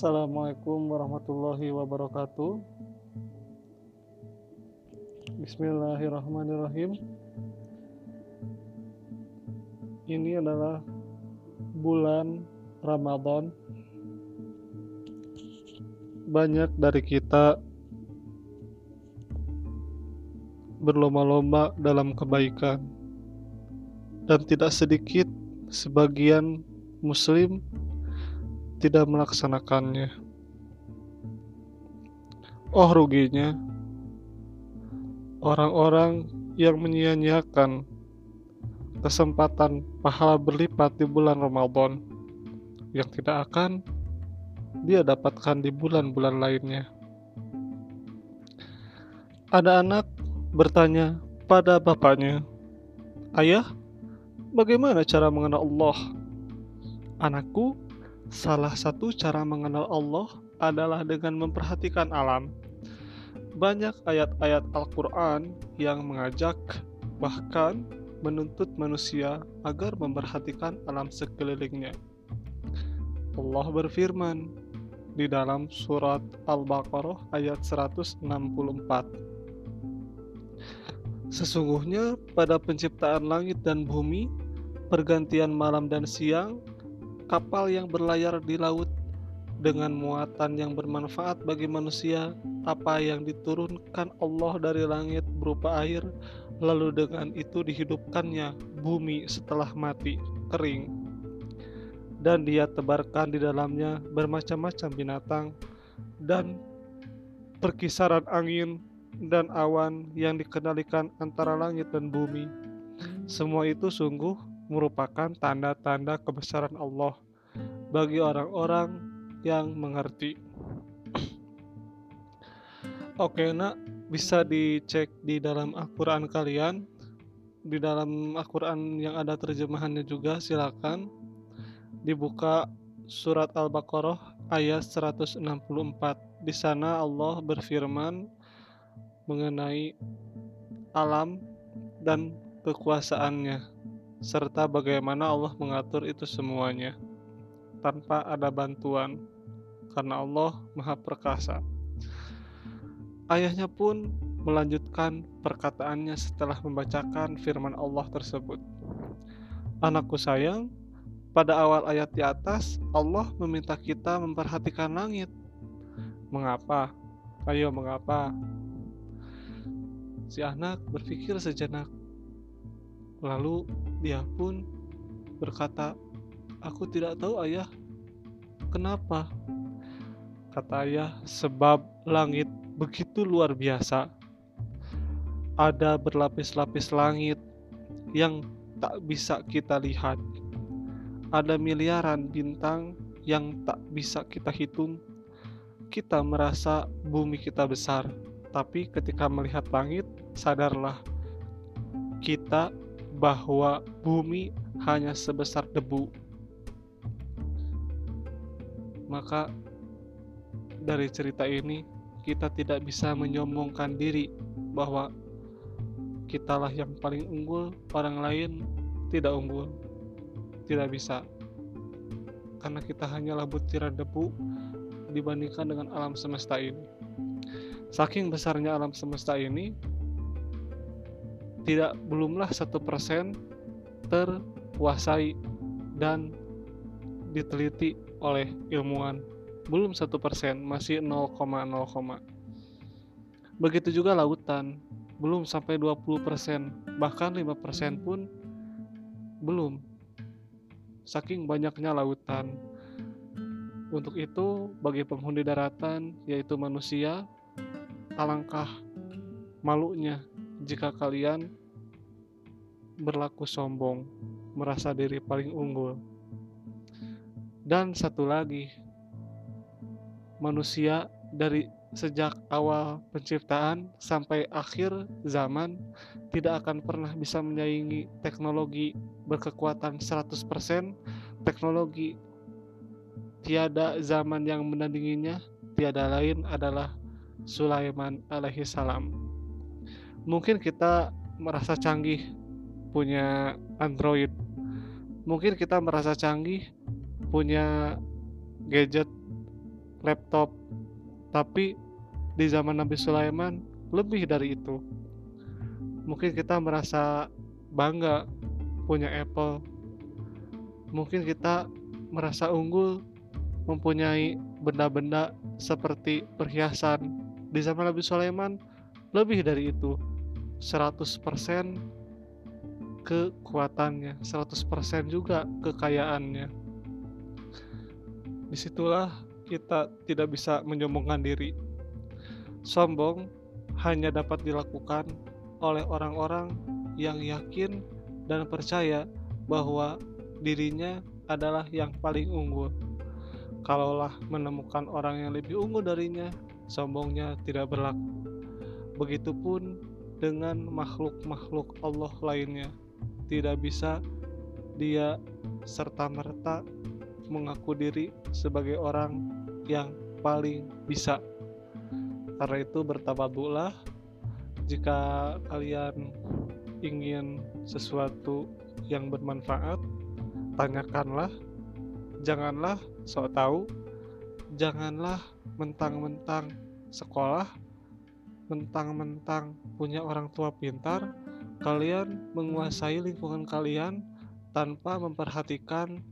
Assalamualaikum warahmatullahi wabarakatuh. Bismillahirrahmanirrahim. Ini adalah bulan Ramadan. Banyak dari kita berlomba-lomba dalam kebaikan, dan tidak sedikit sebagian Muslim tidak melaksanakannya. Oh, ruginya orang-orang yang menyia-nyiakan kesempatan pahala berlipat di bulan Ramadan yang tidak akan dia dapatkan di bulan-bulan lainnya. Ada anak bertanya pada bapaknya, "Ayah, bagaimana cara mengenal Allah?" Anakku, Salah satu cara mengenal Allah adalah dengan memperhatikan alam. Banyak ayat-ayat Al-Quran yang mengajak, bahkan menuntut manusia agar memperhatikan alam sekelilingnya. Allah berfirman di dalam surat Al-Baqarah ayat 164. Sesungguhnya pada penciptaan langit dan bumi, pergantian malam dan siang, kapal yang berlayar di laut dengan muatan yang bermanfaat bagi manusia, apa yang diturunkan Allah dari langit berupa air, lalu dengan itu dihidupkannya bumi setelah mati kering, dan dia tebarkan di dalamnya bermacam-macam binatang dan perkisaran angin dan awan yang dikendalikan antara langit dan bumi. Semua itu sungguh merupakan tanda-tanda kebesaran Allah bagi orang-orang yang mengerti. Oke, nak bisa dicek di dalam Al-Quran kalian, di dalam Al-Quran yang ada terjemahannya juga, silakan dibuka surat Al-Baqarah ayat 164. Di sana Allah berfirman mengenai alam dan kekuasaannya serta bagaimana Allah mengatur itu semuanya tanpa ada bantuan karena Allah Maha Perkasa. Ayahnya pun melanjutkan perkataannya setelah membacakan firman Allah tersebut. Anakku sayang, pada awal ayat di atas Allah meminta kita memperhatikan langit. Mengapa? Ayo mengapa? Si anak berpikir sejenak Lalu dia pun berkata, "Aku tidak tahu, Ayah. Kenapa?" Kata ayah, "Sebab langit begitu luar biasa. Ada berlapis-lapis langit yang tak bisa kita lihat. Ada miliaran bintang yang tak bisa kita hitung. Kita merasa bumi kita besar, tapi ketika melihat langit, sadarlah kita bahwa bumi hanya sebesar debu. Maka dari cerita ini kita tidak bisa menyombongkan diri bahwa kitalah yang paling unggul, orang lain tidak unggul. Tidak bisa. Karena kita hanyalah butiran debu dibandingkan dengan alam semesta ini. Saking besarnya alam semesta ini, tidak belumlah satu persen terkuasai dan diteliti oleh ilmuwan. Belum satu persen masih 0,0, begitu juga lautan belum sampai 20 persen bahkan 5 persen pun belum. Saking banyaknya lautan. Untuk itu bagi penghuni daratan yaitu manusia alangkah malunya jika kalian berlaku sombong, merasa diri paling unggul. Dan satu lagi, manusia dari sejak awal penciptaan sampai akhir zaman tidak akan pernah bisa menyaingi teknologi berkekuatan 100% teknologi tiada zaman yang menandinginya tiada lain adalah Sulaiman alaihi salam mungkin kita merasa canggih punya Android mungkin kita merasa canggih punya gadget laptop. Tapi di zaman Nabi Sulaiman lebih dari itu. Mungkin kita merasa bangga punya Apple. Mungkin kita merasa unggul mempunyai benda-benda seperti perhiasan. Di zaman Nabi Sulaiman lebih dari itu. 100% kekuatannya, 100% juga kekayaannya. Di situlah kita tidak bisa menyombongkan diri. Sombong hanya dapat dilakukan oleh orang-orang yang yakin dan percaya bahwa dirinya adalah yang paling unggul. Kalaulah menemukan orang yang lebih unggul darinya, sombongnya tidak berlaku. Begitupun dengan makhluk-makhluk Allah lainnya. Tidak bisa dia serta-merta mengaku diri sebagai orang yang paling bisa. Karena itu bertawaduklah jika kalian ingin sesuatu yang bermanfaat, tanyakanlah. Janganlah sok tahu, janganlah mentang-mentang sekolah mentang-mentang punya orang tua pintar, kalian menguasai lingkungan kalian tanpa memperhatikan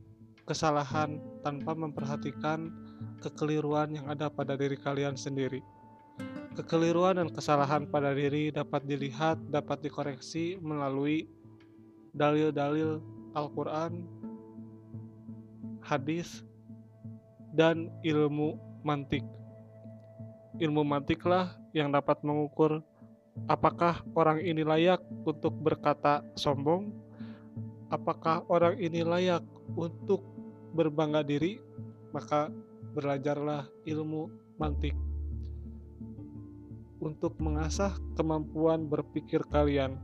kesalahan, tanpa memperhatikan kekeliruan yang ada pada diri kalian sendiri. Kekeliruan dan kesalahan pada diri dapat dilihat, dapat dikoreksi melalui dalil-dalil Al-Quran, hadis, dan ilmu mantik. Ilmu mantiklah yang dapat mengukur apakah orang ini layak untuk berkata sombong, apakah orang ini layak untuk berbangga diri, maka belajarlah ilmu mantik untuk mengasah kemampuan berpikir kalian.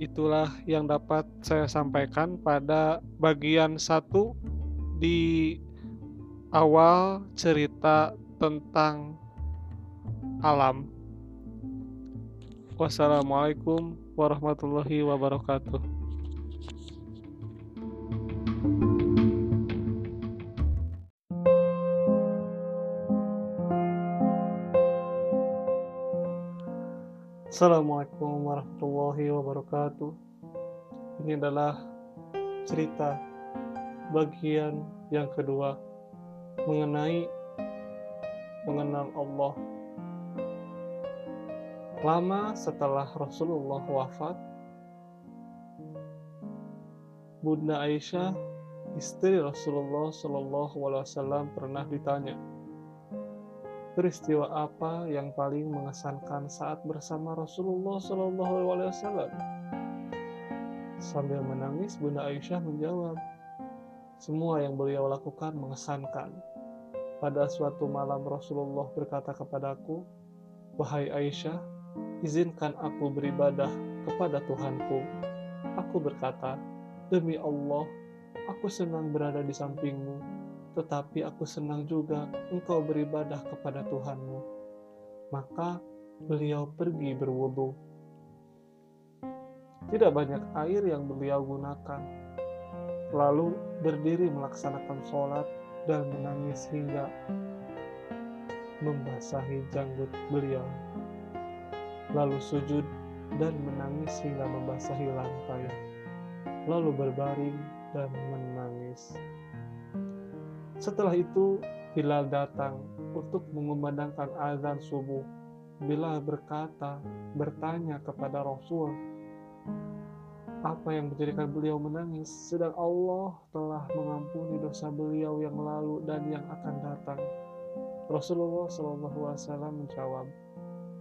Itulah yang dapat saya sampaikan pada bagian satu di awal cerita tentang alam. Wassalamualaikum warahmatullahi wabarakatuh. Assalamualaikum warahmatullahi wabarakatuh. Ini adalah cerita bagian yang kedua mengenai mengenal Allah Lama setelah Rasulullah wafat, Bunda Aisyah, istri Rasulullah Shallallahu Alaihi Wasallam pernah ditanya, peristiwa apa yang paling mengesankan saat bersama Rasulullah Shallallahu Alaihi Wasallam? Sambil menangis, Bunda Aisyah menjawab, semua yang beliau lakukan mengesankan. Pada suatu malam Rasulullah berkata kepadaku, Wahai Aisyah, izinkan aku beribadah kepada Tuhanku. Aku berkata, demi Allah, aku senang berada di sampingmu, tetapi aku senang juga engkau beribadah kepada Tuhanmu. Maka beliau pergi berwudu. Tidak banyak air yang beliau gunakan. Lalu berdiri melaksanakan sholat dan menangis hingga membasahi janggut beliau lalu sujud dan menangis hingga membasahi lantai, lalu berbaring dan menangis. Setelah itu, Bilal datang untuk mengumandangkan azan subuh. Bilal berkata, bertanya kepada Rasul, apa yang menjadikan beliau menangis, sedang Allah telah mengampuni dosa beliau yang lalu dan yang akan datang. Rasulullah SAW menjawab,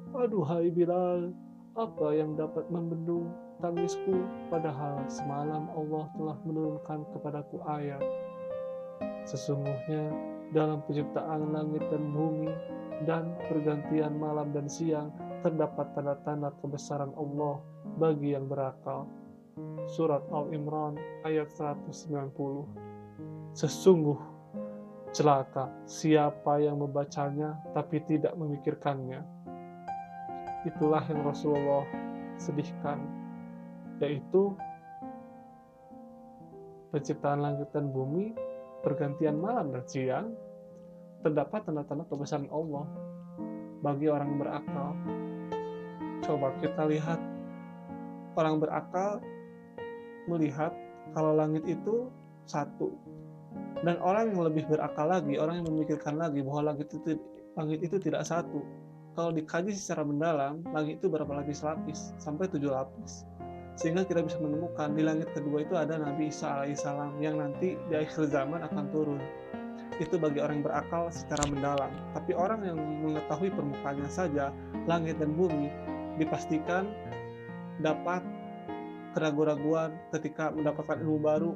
Aduhai Bilal, apa yang dapat membendung tangisku padahal semalam Allah telah menurunkan kepadaku ayat. Sesungguhnya dalam penciptaan langit dan bumi dan pergantian malam dan siang terdapat tanda-tanda kebesaran Allah bagi yang berakal. Surat Al-Imran ayat 190 Sesungguh celaka siapa yang membacanya tapi tidak memikirkannya itulah yang Rasulullah sedihkan yaitu penciptaan langit dan bumi pergantian malam dan siang terdapat tanda-tanda kebesaran Allah bagi orang yang berakal. Coba kita lihat orang berakal melihat kalau langit itu satu dan orang yang lebih berakal lagi, orang yang memikirkan lagi bahwa langit itu langit itu tidak satu. Kalau dikaji secara mendalam, langit itu berapa lapis-lapis sampai tujuh lapis. Sehingga kita bisa menemukan di langit kedua itu ada Nabi Isa alaihissalam yang nanti di akhir zaman akan turun itu bagi orang yang berakal secara mendalam. Tapi orang yang mengetahui permukaannya saja, langit dan bumi, dipastikan dapat keraguan-raguan ketika mendapatkan ilmu baru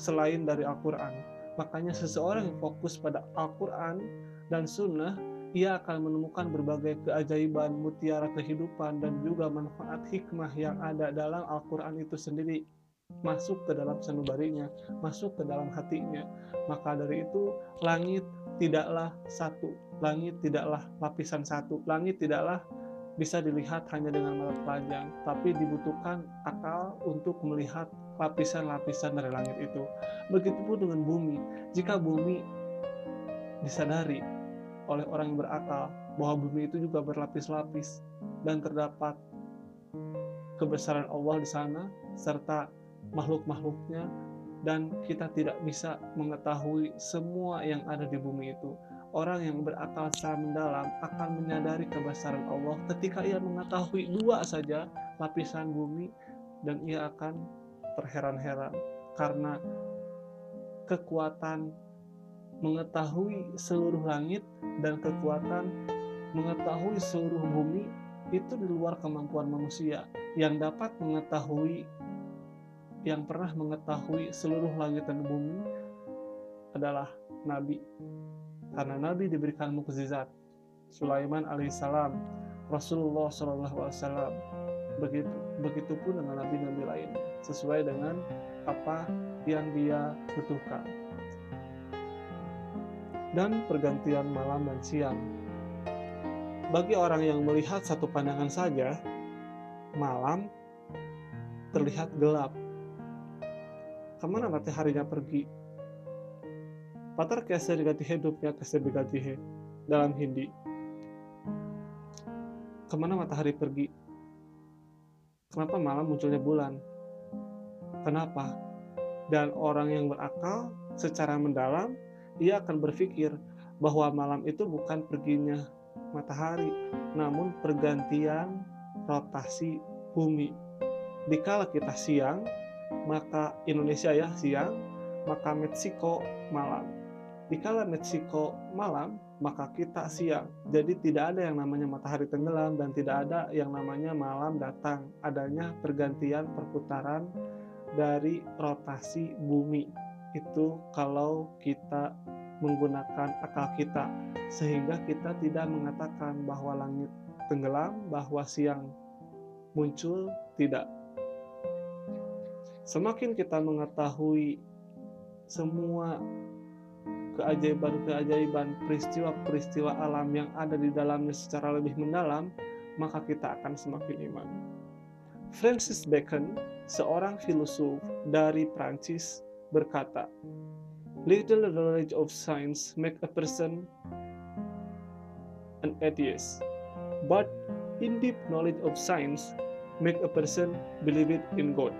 selain dari Al-Quran. Makanya seseorang yang fokus pada Al-Quran dan Sunnah, ia akan menemukan berbagai keajaiban, mutiara kehidupan, dan juga manfaat hikmah yang ada dalam Al-Quran itu sendiri masuk ke dalam sanubarinya, masuk ke dalam hatinya. Maka dari itu, langit tidaklah satu, langit tidaklah lapisan satu, langit tidaklah bisa dilihat hanya dengan mata telanjang, tapi dibutuhkan akal untuk melihat lapisan-lapisan dari langit itu. Begitupun dengan bumi. Jika bumi disadari oleh orang yang berakal bahwa bumi itu juga berlapis-lapis dan terdapat kebesaran Allah di sana serta makhluk-makhluknya dan kita tidak bisa mengetahui semua yang ada di bumi itu. Orang yang berakal secara mendalam akan menyadari kebesaran Allah ketika ia mengetahui dua saja lapisan bumi dan ia akan terheran-heran karena kekuatan mengetahui seluruh langit dan kekuatan mengetahui seluruh bumi itu di luar kemampuan manusia yang dapat mengetahui yang pernah mengetahui seluruh langit dan bumi adalah Nabi. Karena Nabi diberikan mukjizat. Sulaiman alaihissalam, Rasulullah SAW, begitu begitupun dengan nabi-nabi lain sesuai dengan apa yang dia butuhkan dan pergantian malam dan siang. Bagi orang yang melihat satu pandangan saja, malam terlihat gelap. Ke mana mataharinya pergi? Patar kese diganti hidupnya kese diganti he dalam Hindi. Ke mana matahari pergi? Kenapa malam munculnya bulan? Kenapa? Dan orang yang berakal secara mendalam ia akan berpikir bahwa malam itu bukan perginya matahari, namun pergantian rotasi bumi. Dikala kita siang, maka Indonesia ya siang, maka Meksiko malam. Dikala Meksiko malam, maka kita siang. Jadi tidak ada yang namanya matahari tenggelam dan tidak ada yang namanya malam datang. Adanya pergantian perputaran dari rotasi bumi. Itu kalau kita menggunakan akal kita sehingga kita tidak mengatakan bahwa langit tenggelam, bahwa siang muncul, tidak Semakin kita mengetahui semua keajaiban-keajaiban peristiwa-peristiwa alam yang ada di dalamnya secara lebih mendalam, maka kita akan semakin iman. Francis Bacon, seorang filosof dari Prancis, berkata, Little knowledge of science make a person an atheist, but in deep knowledge of science make a person believe it in God.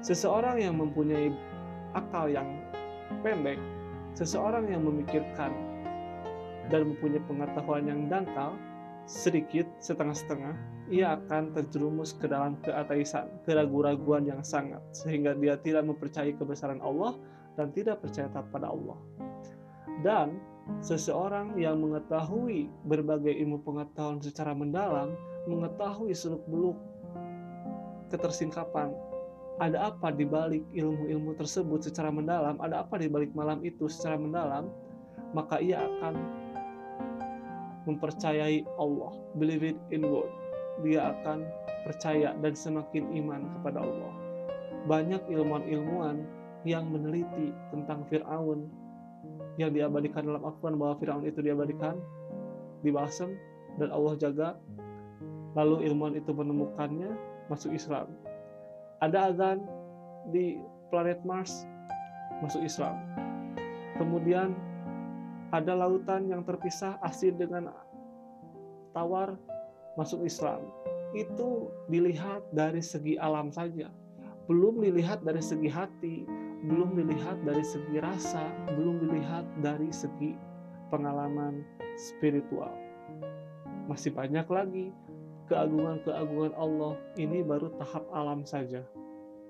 Seseorang yang mempunyai akal yang pendek, seseorang yang memikirkan dan mempunyai pengetahuan yang dangkal, sedikit, setengah-setengah, ia akan terjerumus ke dalam keateisan, keraguan-raguan yang sangat, sehingga dia tidak mempercayai kebesaran Allah dan tidak percaya pada Allah. Dan seseorang yang mengetahui berbagai ilmu pengetahuan secara mendalam, mengetahui seluk-beluk ketersingkapan ada apa di balik ilmu-ilmu tersebut secara mendalam, ada apa di balik malam itu secara mendalam, maka ia akan mempercayai Allah, believe it in God. Dia akan percaya dan semakin iman kepada Allah. Banyak ilmuwan-ilmuwan yang meneliti tentang Fir'aun yang diabadikan dalam Al-Quran bahwa Fir'aun itu diabadikan di Basem dan Allah jaga lalu ilmuwan itu menemukannya masuk Islam ada azan di planet Mars masuk Islam. Kemudian ada lautan yang terpisah asin dengan tawar masuk Islam. Itu dilihat dari segi alam saja. Belum dilihat dari segi hati, belum dilihat dari segi rasa, belum dilihat dari segi pengalaman spiritual. Masih banyak lagi keagungan-keagungan Allah. Ini baru tahap alam saja.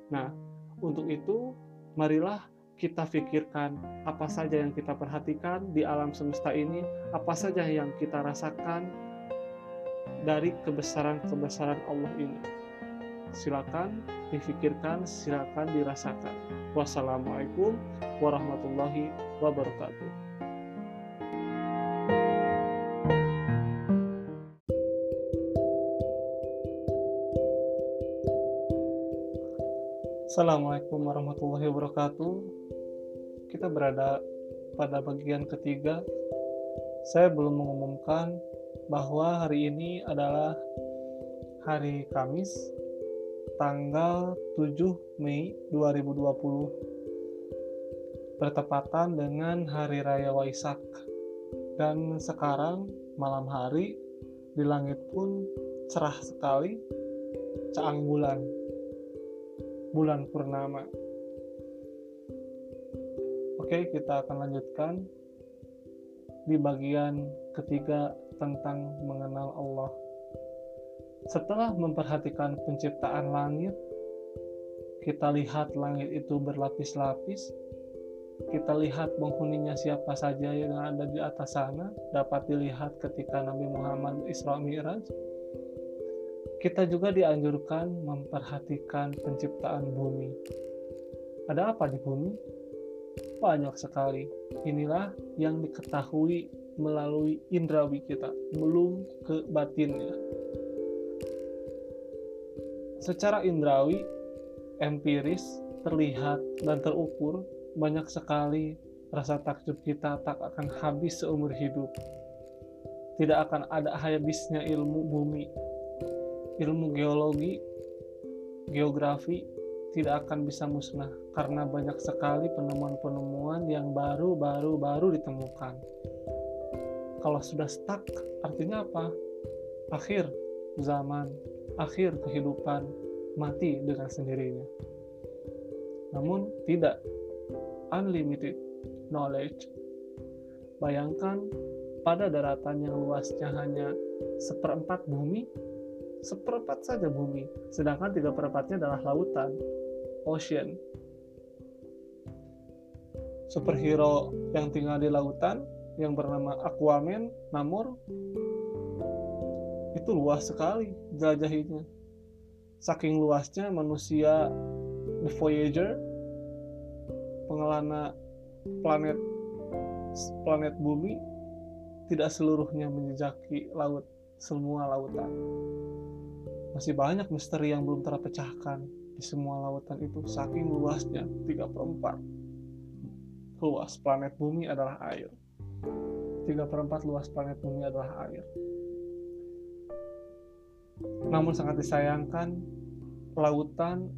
Nah, untuk itu marilah kita pikirkan apa saja yang kita perhatikan di alam semesta ini, apa saja yang kita rasakan dari kebesaran-kebesaran Allah ini. Silakan difikirkan, silakan dirasakan. Wassalamualaikum warahmatullahi wabarakatuh. Assalamualaikum warahmatullahi wabarakatuh kita berada pada bagian ketiga. Saya belum mengumumkan bahwa hari ini adalah hari Kamis, tanggal 7 Mei 2020, bertepatan dengan Hari Raya Waisak. Dan sekarang malam hari di langit pun cerah sekali, caang bulan, bulan purnama. Oke, kita akan lanjutkan di bagian ketiga tentang mengenal Allah. Setelah memperhatikan penciptaan langit, kita lihat langit itu berlapis-lapis. Kita lihat penghuninya siapa saja yang ada di atas sana, dapat dilihat ketika Nabi Muhammad Isra Mi'raj. Kita juga dianjurkan memperhatikan penciptaan bumi. Ada apa di bumi? banyak sekali. Inilah yang diketahui melalui indrawi kita, belum ke batinnya. Secara indrawi, empiris, terlihat dan terukur, banyak sekali rasa takjub kita tak akan habis seumur hidup. Tidak akan ada habisnya ilmu bumi, ilmu geologi, geografi, tidak akan bisa musnah karena banyak sekali penemuan-penemuan yang baru-baru-baru ditemukan. Kalau sudah stuck, artinya apa? Akhir zaman, akhir kehidupan, mati dengan sendirinya. Namun tidak unlimited knowledge. Bayangkan pada daratan yang luasnya hanya seperempat bumi, seperempat saja bumi, sedangkan tiga perempatnya adalah lautan Ocean. Superhero yang tinggal di lautan yang bernama Aquaman, Namor, itu luas sekali jelajahinya. Saking luasnya manusia The Voyager, pengelana planet planet bumi tidak seluruhnya menjejaki laut semua lautan. Masih banyak misteri yang belum terpecahkan di semua lautan itu saking luasnya 3 per 4 luas planet bumi adalah air. 3 per 4 luas planet bumi adalah air. Namun sangat disayangkan lautan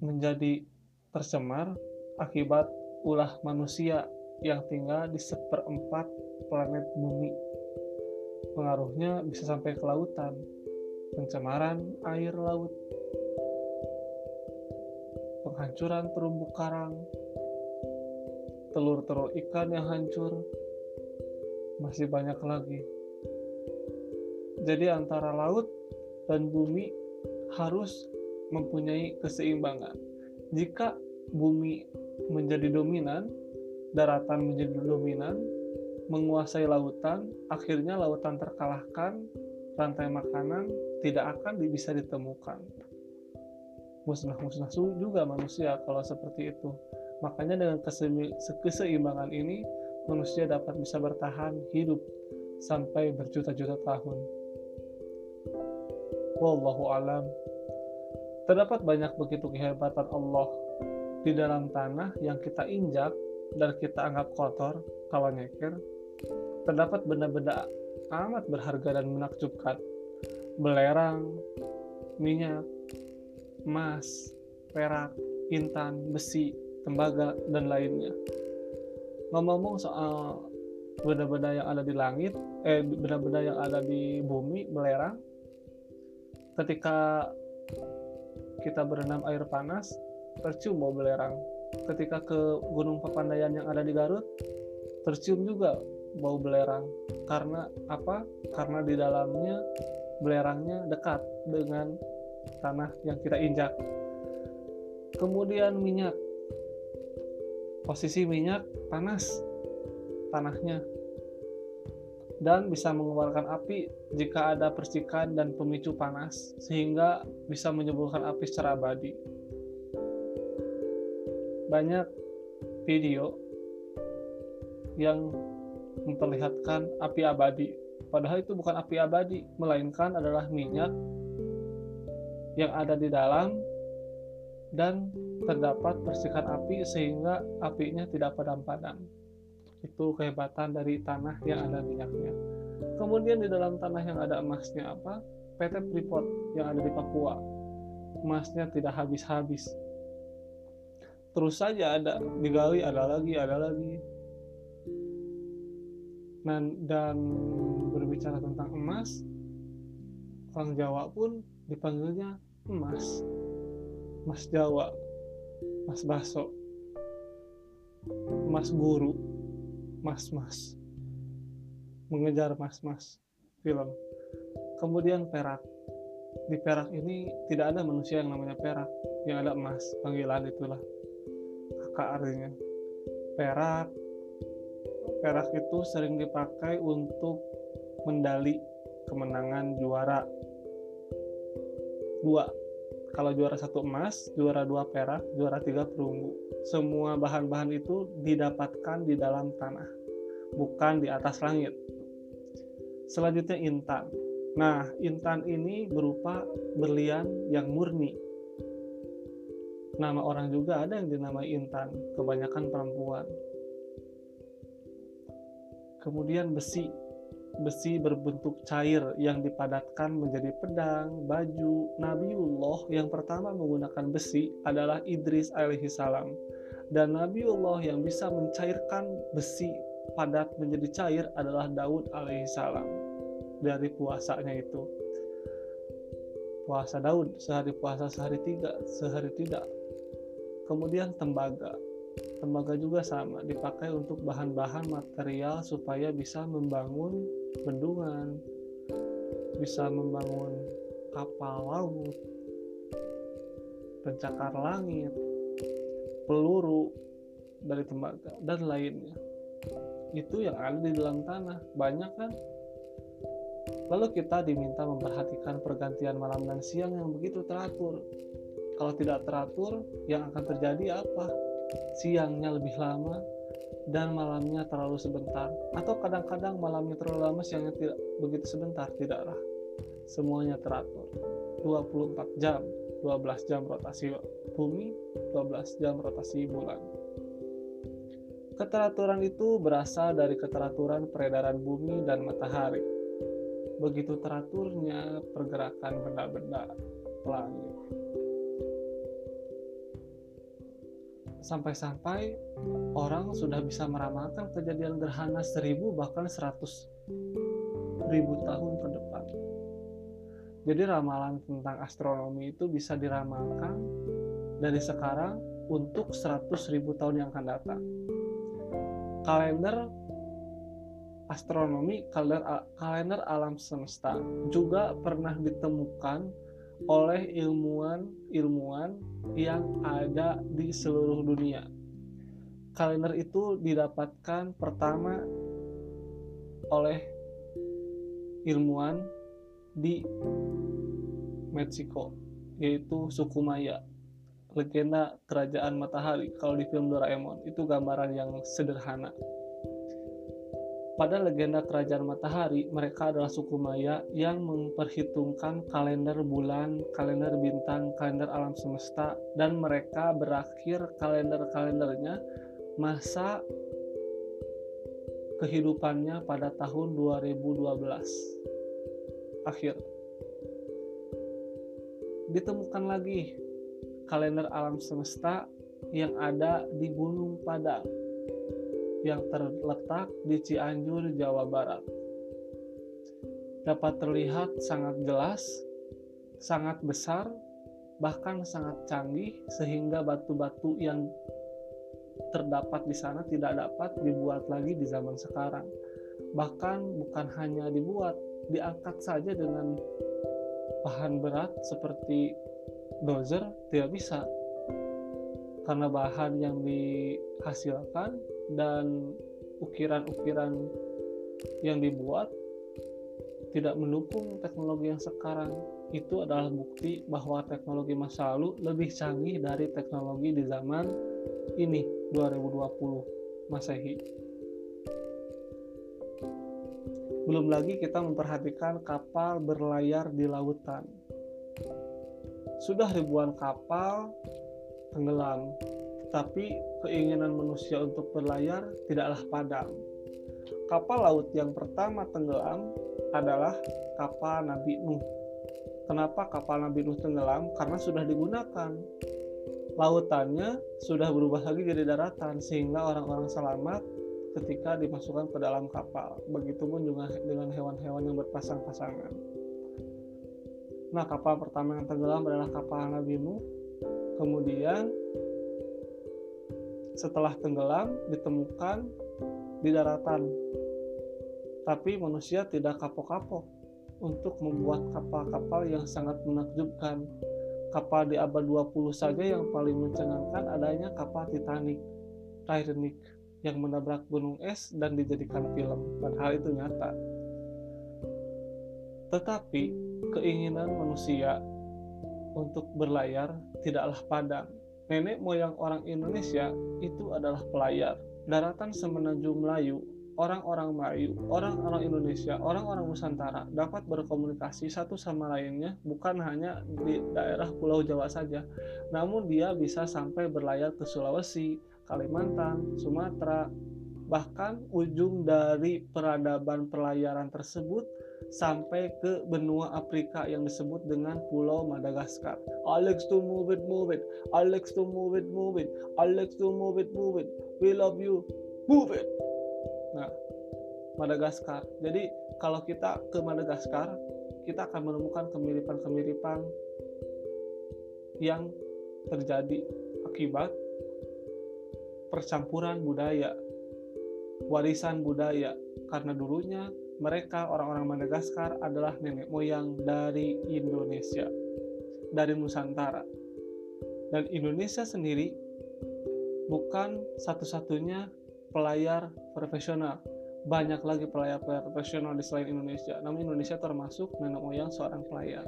menjadi tercemar akibat ulah manusia yang tinggal di seperempat planet bumi pengaruhnya bisa sampai ke lautan pencemaran air laut penghancuran terumbu karang, telur-telur ikan yang hancur, masih banyak lagi. Jadi antara laut dan bumi harus mempunyai keseimbangan. Jika bumi menjadi dominan, daratan menjadi dominan, menguasai lautan, akhirnya lautan terkalahkan, rantai makanan tidak akan bisa ditemukan musnah-musnah juga manusia kalau seperti itu. Makanya dengan keseimbangan ini manusia dapat bisa bertahan hidup sampai berjuta-juta tahun. Wallahu alam. Terdapat banyak begitu kehebatan Allah di dalam tanah yang kita injak dan kita anggap kotor, kawan nyeker. Terdapat benda-benda amat berharga dan menakjubkan. Belerang, minyak, emas, perak, intan, besi, tembaga, dan lainnya. Ngomong-ngomong soal benda-benda yang ada di langit eh benda-benda yang ada di bumi belerang ketika kita berenam air panas tercium bau belerang ketika ke Gunung Papandayan yang ada di Garut tercium juga bau belerang. Karena apa? Karena di dalamnya belerangnya dekat dengan tanah yang kita injak. Kemudian minyak. Posisi minyak panas tanahnya. Dan bisa mengeluarkan api jika ada percikan dan pemicu panas sehingga bisa menyembuhkan api secara abadi. Banyak video yang memperlihatkan api abadi, padahal itu bukan api abadi, melainkan adalah minyak yang ada di dalam dan terdapat percikan api sehingga apinya tidak padam-padam itu kehebatan dari tanah yang ada minyaknya. Kemudian di dalam tanah yang ada emasnya apa? PT Freeport yang ada di Papua. Emasnya tidak habis-habis. Terus saja ada digali ada lagi ada lagi dan, dan berbicara tentang emas orang Jawa pun dipanggilnya emas. Emas Jawa emas baso emas guru mas-mas mengejar mas-mas film. Kemudian perak. Di perak ini tidak ada manusia yang namanya perak. Yang ada emas panggilan itulah. Kakak artinya. Perak perak itu sering dipakai untuk mendali kemenangan juara dua kalau juara satu emas, juara dua perak, juara tiga perunggu. Semua bahan-bahan itu didapatkan di dalam tanah, bukan di atas langit. Selanjutnya intan. Nah, intan ini berupa berlian yang murni. Nama orang juga ada yang dinamai intan, kebanyakan perempuan. Kemudian besi besi berbentuk cair yang dipadatkan menjadi pedang, baju. Nabiullah yang pertama menggunakan besi adalah Idris alaihi salam. Dan Nabiullah yang bisa mencairkan besi padat menjadi cair adalah Daud alaihi salam. Dari puasanya itu. Puasa Daud sehari puasa sehari tiga, sehari tidak. Kemudian tembaga tembaga juga sama dipakai untuk bahan-bahan material supaya bisa membangun bendungan bisa membangun kapal laut pencakar langit peluru dari tembaga dan lainnya. Itu yang ada di dalam tanah banyak kan? Lalu kita diminta memperhatikan pergantian malam dan siang yang begitu teratur. Kalau tidak teratur yang akan terjadi apa siangnya lebih lama dan malamnya terlalu sebentar. Atau kadang-kadang malamnya terlalu lama siangnya tidak begitu sebentar tidaklah. Semuanya teratur. 24 jam 12 jam rotasi bumi 12 jam rotasi bulan. Keteraturan itu berasal dari keteraturan peredaran bumi dan matahari. Begitu teraturnya pergerakan benda-benda langit sampai-sampai orang sudah bisa meramalkan kejadian gerhana seribu bahkan seratus ribu tahun ke depan. Jadi ramalan tentang astronomi itu bisa diramalkan dari sekarang untuk seratus ribu tahun yang akan datang. Kalender astronomi, kalender, kalender alam semesta juga pernah ditemukan oleh ilmuwan-ilmuwan yang ada di seluruh dunia. Kalender itu didapatkan pertama oleh ilmuwan di Meksiko, yaitu suku Maya. Legenda kerajaan matahari kalau di film Doraemon itu gambaran yang sederhana pada legenda kerajaan matahari, mereka adalah suku Maya yang memperhitungkan kalender bulan, kalender bintang, kalender alam semesta, dan mereka berakhir kalender-kalendernya masa kehidupannya pada tahun 2012. Akhir. Ditemukan lagi kalender alam semesta yang ada di Gunung Padang yang terletak di Cianjur, Jawa Barat. Dapat terlihat sangat jelas, sangat besar, bahkan sangat canggih sehingga batu-batu yang terdapat di sana tidak dapat dibuat lagi di zaman sekarang. Bahkan bukan hanya dibuat, diangkat saja dengan bahan berat seperti dozer tidak bisa karena bahan yang dihasilkan dan ukiran-ukiran yang dibuat tidak mendukung teknologi yang sekarang itu adalah bukti bahwa teknologi masa lalu lebih canggih dari teknologi di zaman ini 2020 Masehi. Belum lagi kita memperhatikan kapal berlayar di lautan. Sudah ribuan kapal tenggelam, tetapi keinginan manusia untuk berlayar tidaklah padam. Kapal laut yang pertama tenggelam adalah kapal Nabi Nuh. Kenapa kapal Nabi Nuh tenggelam? Karena sudah digunakan. Lautannya sudah berubah lagi jadi daratan sehingga orang-orang selamat ketika dimasukkan ke dalam kapal. Begitupun juga dengan hewan-hewan yang berpasang-pasangan. Nah, kapal pertama yang tenggelam adalah kapal Nabi Nuh. Kemudian setelah tenggelam ditemukan di daratan. Tapi manusia tidak kapok-kapok untuk membuat kapal-kapal yang sangat menakjubkan. Kapal di abad 20 saja yang paling mencengangkan adanya kapal Titanic, Titanic yang menabrak gunung es dan dijadikan film, padahal itu nyata. Tetapi keinginan manusia untuk berlayar tidaklah padam. Nenek moyang orang Indonesia itu adalah pelayar. Daratan semenanjung Melayu, orang-orang Melayu, orang-orang Indonesia, orang-orang Nusantara dapat berkomunikasi satu sama lainnya bukan hanya di daerah Pulau Jawa saja, namun dia bisa sampai berlayar ke Sulawesi, Kalimantan, Sumatera, bahkan ujung dari peradaban pelayaran tersebut sampai ke benua Afrika yang disebut dengan Pulau Madagaskar. Alex to move it, move it. Alex to move it, move it. Alex to move it, move it. We love you, move it. Nah, Madagaskar. Jadi kalau kita ke Madagaskar, kita akan menemukan kemiripan-kemiripan yang terjadi akibat percampuran budaya, warisan budaya. Karena dulunya mereka orang-orang Madagaskar adalah nenek moyang dari Indonesia, dari Nusantara. Dan Indonesia sendiri bukan satu-satunya pelayar profesional. Banyak lagi pelayar-pelayar profesional di selain Indonesia. Namun Indonesia termasuk nenek moyang seorang pelayar.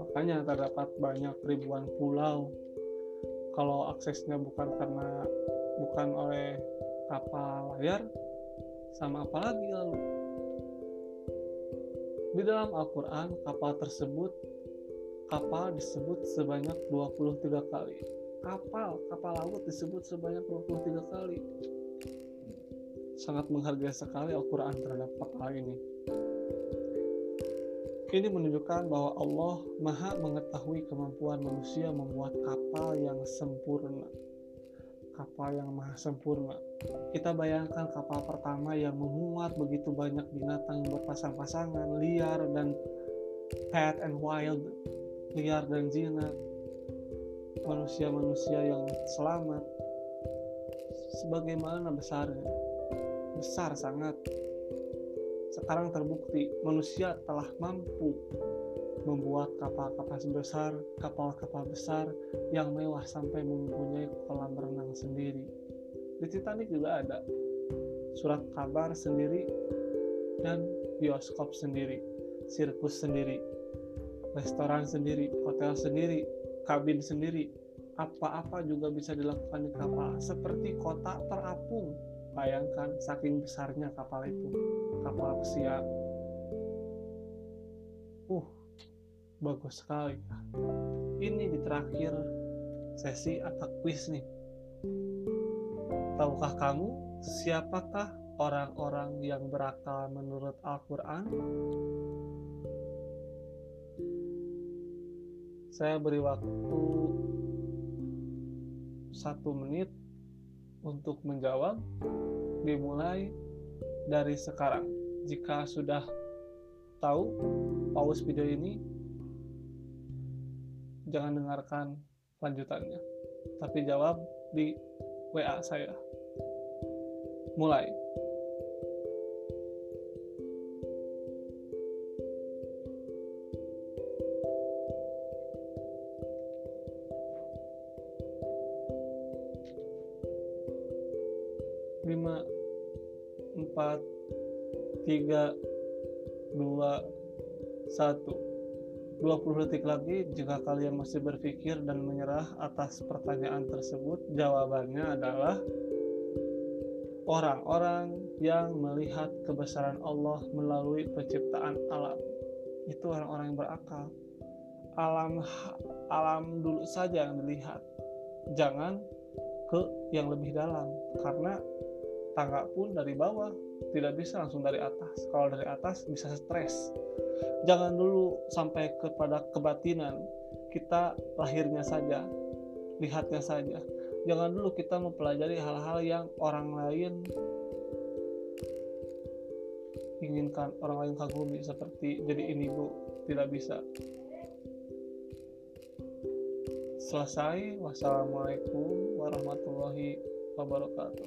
Makanya terdapat banyak ribuan pulau. Kalau aksesnya bukan karena bukan oleh kapal layar, sama apa lagi lalu? Di dalam Al-Quran, kapal tersebut kapal disebut sebanyak 23 kali. Kapal, kapal laut disebut sebanyak 23 kali. Sangat menghargai sekali Al-Quran terhadap kapal ini. Ini menunjukkan bahwa Allah Maha mengetahui kemampuan manusia membuat kapal yang sempurna kapal yang maha sempurna. Kita bayangkan kapal pertama yang memuat begitu banyak binatang berpasang-pasangan, liar dan pet and wild, liar dan jinak, manusia-manusia yang selamat. Sebagaimana besarnya, besar sangat. Sekarang terbukti manusia telah mampu membuat kapal-kapal besar, kapal-kapal besar yang mewah sampai mempunyai kolam renang sendiri. Di Titanic juga ada surat kabar sendiri dan bioskop sendiri, sirkus sendiri, restoran sendiri, hotel sendiri, kabin sendiri, apa-apa juga bisa dilakukan di kapal seperti kota terapung. Bayangkan saking besarnya kapal itu kapal pesiar. Uh bagus sekali. Ini di terakhir sesi atau quiz nih. Tahukah kamu siapakah orang-orang yang berakal menurut Al-Quran? Saya beri waktu satu menit untuk menjawab dimulai dari sekarang. Jika sudah tahu pause video ini, jangan dengarkan lanjutannya, tapi jawab di WA saya. Mulai. lima empat tiga dua satu 20 detik lagi jika kalian masih berpikir dan menyerah atas pertanyaan tersebut jawabannya adalah orang-orang yang melihat kebesaran Allah melalui penciptaan alam. Itu orang-orang yang berakal. Alam alam dulu saja yang dilihat. Jangan ke yang lebih dalam karena tangga pun dari bawah tidak bisa langsung dari atas. Kalau dari atas bisa stres. Jangan dulu sampai kepada kebatinan. Kita lahirnya saja lihatnya saja. Jangan dulu kita mempelajari hal-hal yang orang lain inginkan orang lain kagumi seperti jadi ini bu tidak bisa. Selesai. Wassalamualaikum warahmatullahi wabarakatuh